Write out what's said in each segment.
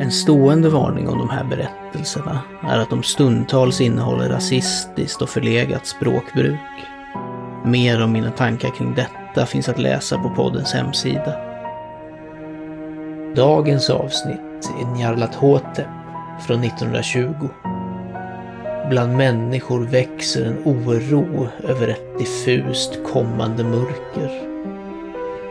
En stående varning om de här berättelserna är att de stundtals innehåller rasistiskt och förlegat språkbruk. Mer om mina tankar kring detta finns att läsa på poddens hemsida. Dagens avsnitt är Njarlathotep från 1920. Bland människor växer en oro över ett diffust kommande mörker.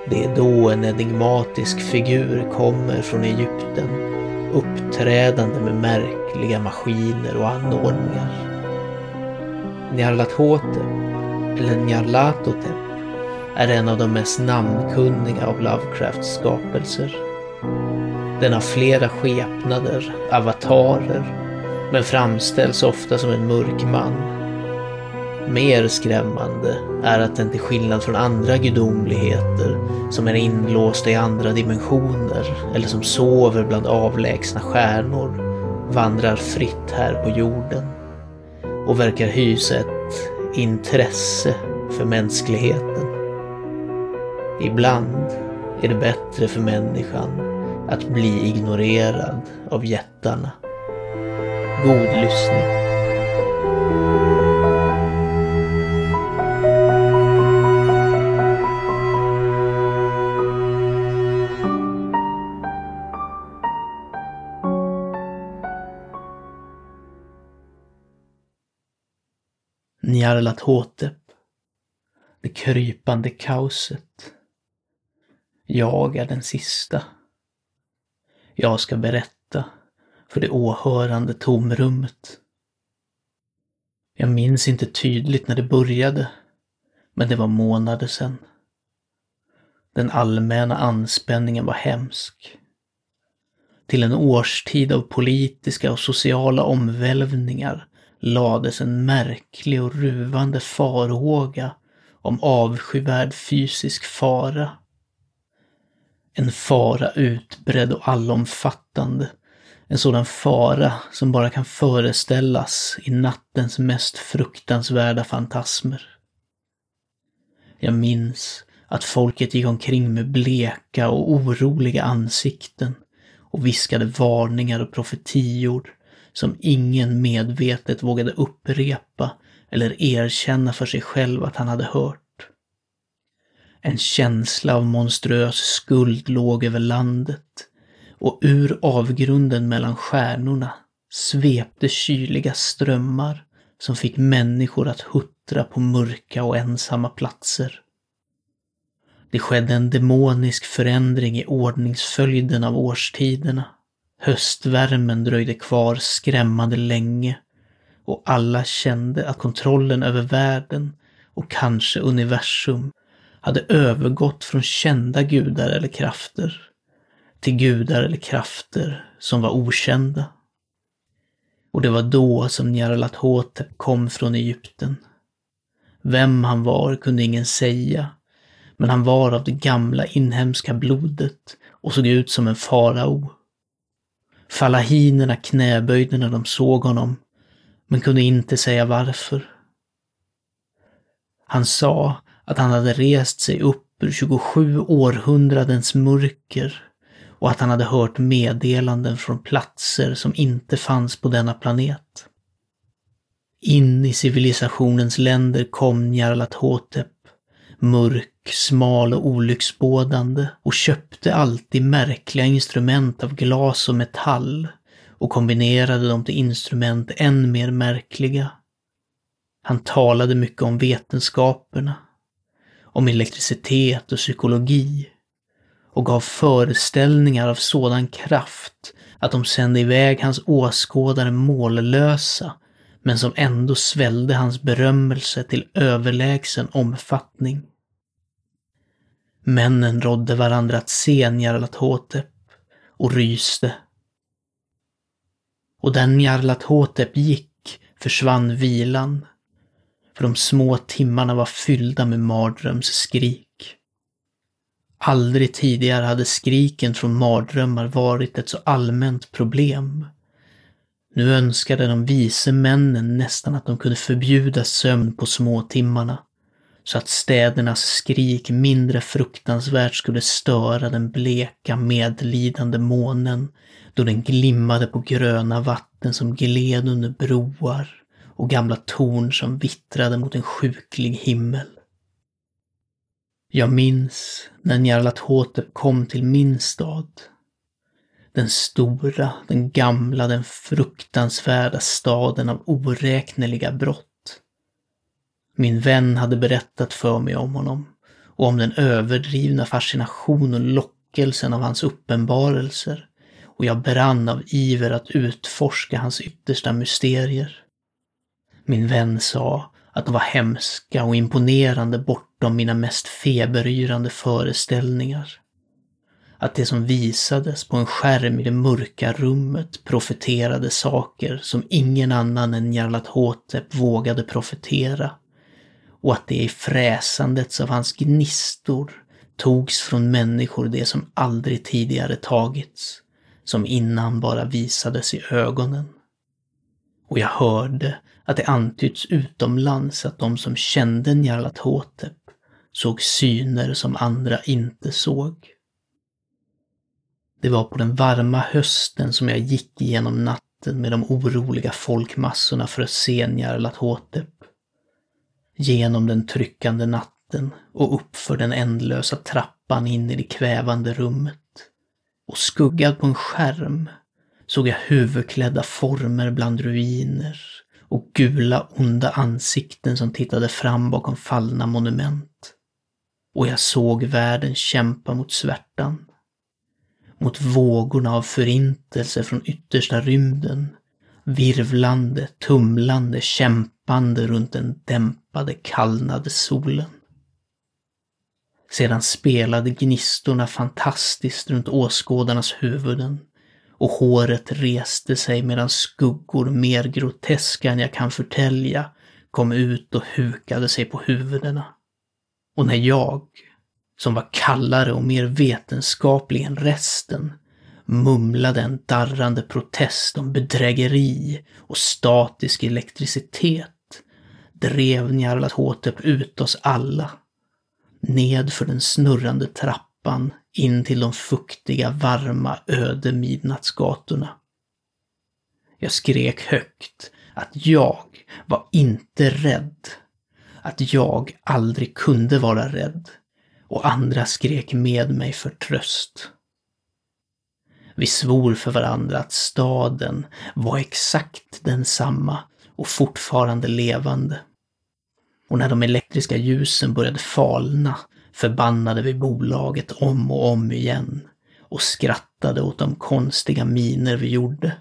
Det är då en enigmatisk figur kommer från Egypten, uppträdande med märkliga maskiner och anordningar. Nyarlathotep, eller Nyarlathotep, är en av de mest namnkunniga av Lovecrafts skapelser. Den har flera skepnader, avatarer, men framställs ofta som en mörk man. Mer skrämmande är att den till skillnad från andra gudomligheter som är inlåsta i andra dimensioner eller som sover bland avlägsna stjärnor vandrar fritt här på jorden och verkar hysa ett intresse för mänskligheten. Ibland är det bättre för människan att bli ignorerad av jättarna. God lyssning. Nyarlathotep. Det krypande kaoset. Jag är den sista. Jag ska berätta för det åhörande tomrummet. Jag minns inte tydligt när det började, men det var månader sedan. Den allmänna anspänningen var hemsk. Till en årstid av politiska och sociala omvälvningar lades en märklig och ruvande farhåga om avskyvärd fysisk fara. En fara utbredd och allomfattande. En sådan fara som bara kan föreställas i nattens mest fruktansvärda fantasmer. Jag minns att folket gick omkring med bleka och oroliga ansikten och viskade varningar och profetior som ingen medvetet vågade upprepa eller erkänna för sig själv att han hade hört. En känsla av monstruös skuld låg över landet och ur avgrunden mellan stjärnorna svepte kyliga strömmar som fick människor att huttra på mörka och ensamma platser. Det skedde en demonisk förändring i ordningsföljden av årstiderna. Höstvärmen dröjde kvar skrämmande länge och alla kände att kontrollen över världen och kanske universum hade övergått från kända gudar eller krafter till gudar eller krafter som var okända. Och det var då som Nyarlathotep kom från Egypten. Vem han var kunde ingen säga, men han var av det gamla inhemska blodet och såg ut som en farao. Falahinerna knäböjde när de såg honom, men kunde inte säga varför. Han sa att han hade rest sig upp ur 27 århundradens mörker och att han hade hört meddelanden från platser som inte fanns på denna planet. In i civilisationens länder kom Nyarlathotep, mörk, smal och olycksbådande och köpte alltid märkliga instrument av glas och metall och kombinerade dem till instrument än mer märkliga. Han talade mycket om vetenskaperna, om elektricitet och psykologi och gav föreställningar av sådan kraft att de sände iväg hans åskådare mållösa, men som ändå svällde hans berömmelse till överlägsen omfattning. Männen rådde varandra att se Njarlathotep och ryste. Och där Njarlathotep gick försvann vilan. för de små timmarna var fyllda med mardrömsskrik. Aldrig tidigare hade skriken från mardrömmar varit ett så allmänt problem. Nu önskade de vise männen nästan att de kunde förbjuda sömn på småtimmarna, så att städernas skrik mindre fruktansvärt skulle störa den bleka medlidande månen då den glimmade på gröna vatten som gled under broar och gamla torn som vittrade mot en sjuklig himmel. Jag minns när Njarlathotep kom till min stad. Den stora, den gamla, den fruktansvärda staden av oräkneliga brott. Min vän hade berättat för mig om honom och om den överdrivna fascination och lockelsen av hans uppenbarelser och jag brann av iver att utforska hans yttersta mysterier. Min vän sa att de var hemska och imponerande bortom mina mest feberyrande föreställningar. Att det som visades på en skärm i det mörka rummet profeterade saker som ingen annan än Jarlat Hotep vågade profetera. Och att det i fräsandets av hans gnistor togs från människor det som aldrig tidigare tagits, som innan bara visades i ögonen. Och jag hörde att det antytts utomlands att de som kände Njarlathotep såg syner som andra inte såg. Det var på den varma hösten som jag gick igenom natten med de oroliga folkmassorna för att se Njarlathotep Genom den tryckande natten och uppför den ändlösa trappan in i det kvävande rummet. Och skuggad på en skärm såg jag huvudklädda former bland ruiner och gula onda ansikten som tittade fram bakom fallna monument. Och jag såg världen kämpa mot svärtan. Mot vågorna av förintelse från yttersta rymden. Virvlande, tumlande, kämpande runt den dämpade, kallnade solen. Sedan spelade gnistorna fantastiskt runt åskådarnas huvuden och håret reste sig medan skuggor mer groteska än jag kan förtälja kom ut och hukade sig på huvudena. Och när jag, som var kallare och mer vetenskaplig än resten, mumlade en darrande protest om bedrägeri och statisk elektricitet, drev Nyarlathotep ut oss alla, ned för den snurrande trappan in till de fuktiga, varma, öde midnattsgatorna. Jag skrek högt att jag var inte rädd. Att jag aldrig kunde vara rädd. Och andra skrek med mig för tröst. Vi svor för varandra att staden var exakt densamma och fortfarande levande. Och när de elektriska ljusen började falna förbannade vi bolaget om och om igen och skrattade åt de konstiga miner vi gjorde.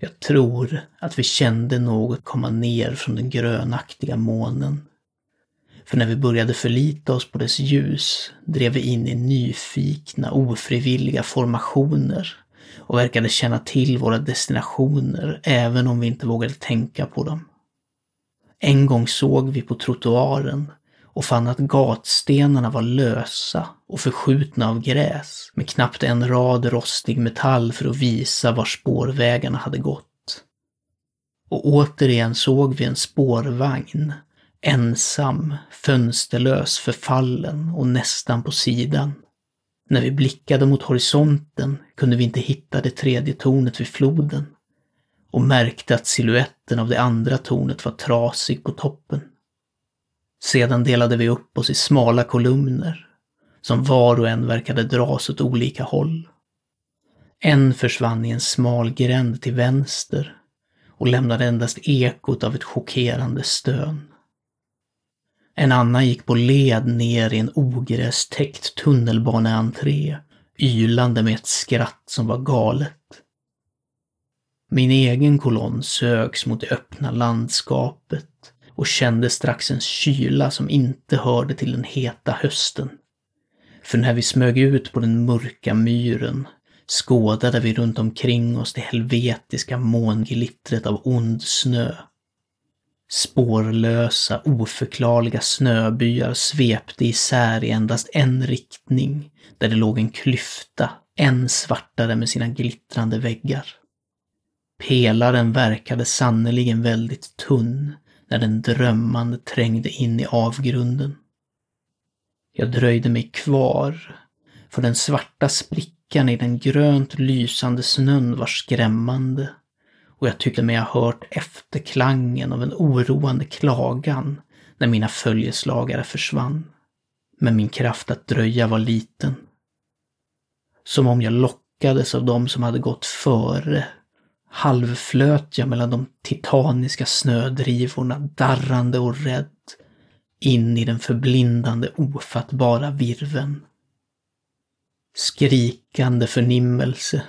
Jag tror att vi kände något komma ner från den grönaktiga månen. För när vi började förlita oss på dess ljus drev vi in i nyfikna, ofrivilliga formationer och verkade känna till våra destinationer även om vi inte vågade tänka på dem. En gång såg vi på trottoaren och fann att gatstenarna var lösa och förskjutna av gräs med knappt en rad rostig metall för att visa var spårvägarna hade gått. Och återigen såg vi en spårvagn, ensam, fönsterlös, förfallen och nästan på sidan. När vi blickade mot horisonten kunde vi inte hitta det tredje tornet vid floden och märkte att siluetten av det andra tornet var trasig på toppen. Sedan delade vi upp oss i smala kolumner, som var och en verkade dras åt olika håll. En försvann i en smal gränd till vänster och lämnade endast ekot av ett chockerande stön. En annan gick på led ner i en ogrästäckt tunnelbaneentré, ylande med ett skratt som var galet. Min egen kolonn sögs mot det öppna landskapet och kände strax en kyla som inte hörde till den heta hösten. För när vi smög ut på den mörka myren skådade vi runt omkring oss det helvetiska månglittret av ond snö. Spårlösa, oförklarliga snöbyar svepte isär i endast en riktning, där det låg en klyfta, än svartare med sina glittrande väggar. Pelaren verkade sannerligen väldigt tunn när den drömmande trängde in i avgrunden. Jag dröjde mig kvar, för den svarta sprickan i den grönt lysande snön var skrämmande och jag tyckte mig ha hört efterklangen av en oroande klagan när mina följeslagare försvann. Men min kraft att dröja var liten. Som om jag lockades av dem som hade gått före halvflöt jag mellan de titaniska snödrivorna, darrande och rädd, in i den förblindande, ofattbara virven. Skrikande förnimmelse,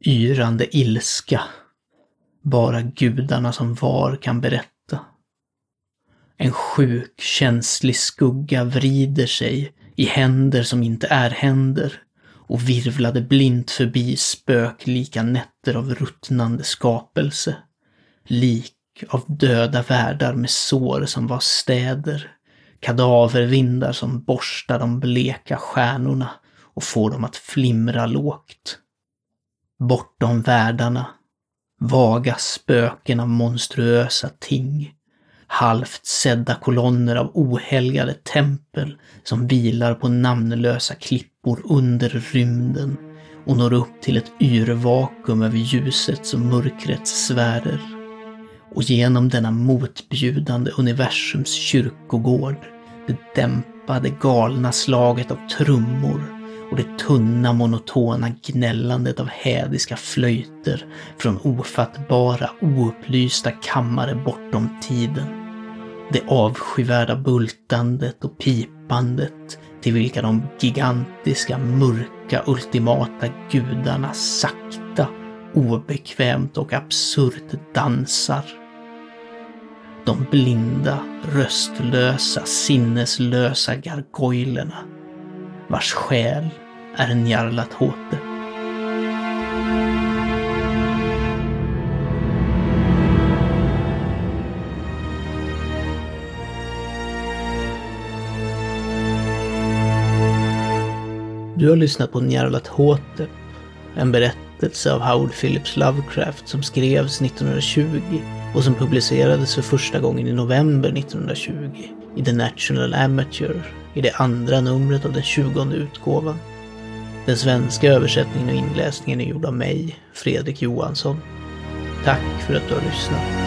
yrande ilska, bara gudarna som var kan berätta. En sjuk, känslig skugga vrider sig i händer som inte är händer och virvlade blint förbi spöklika nätter av ruttnande skapelse. Lik av döda världar med sår som var städer. Kadavervindar som borstar de bleka stjärnorna och får dem att flimra lågt. Bortom världarna Vaga spöken av monstruösa ting. Halvt sedda kolonner av ohelgade tempel som vilar på namnlösa klippor under rymden och når upp till ett yrvakuum över ljusets och mörkrets sfärer. Och genom denna motbjudande universums kyrkogård, det dämpade galna slaget av trummor och det tunna monotona gnällandet av hädiska flöjter från ofattbara, oupplysta kammare bortom tiden. Det avskyvärda bultandet och pipandet till vilka de gigantiska, mörka, ultimata gudarna sakta, obekvämt och absurt dansar. De blinda, röstlösa, sinneslösa gargoylerna vars själ är Njarlat Håte. Du har lyssnat på Nyarlathotep, en berättelse av Howard Phillips Lovecraft som skrevs 1920 och som publicerades för första gången i november 1920 i The National Amateur i det andra numret av den tjugonde utgåvan. Den svenska översättningen och inläsningen är gjord av mig, Fredrik Johansson. Tack för att du har lyssnat.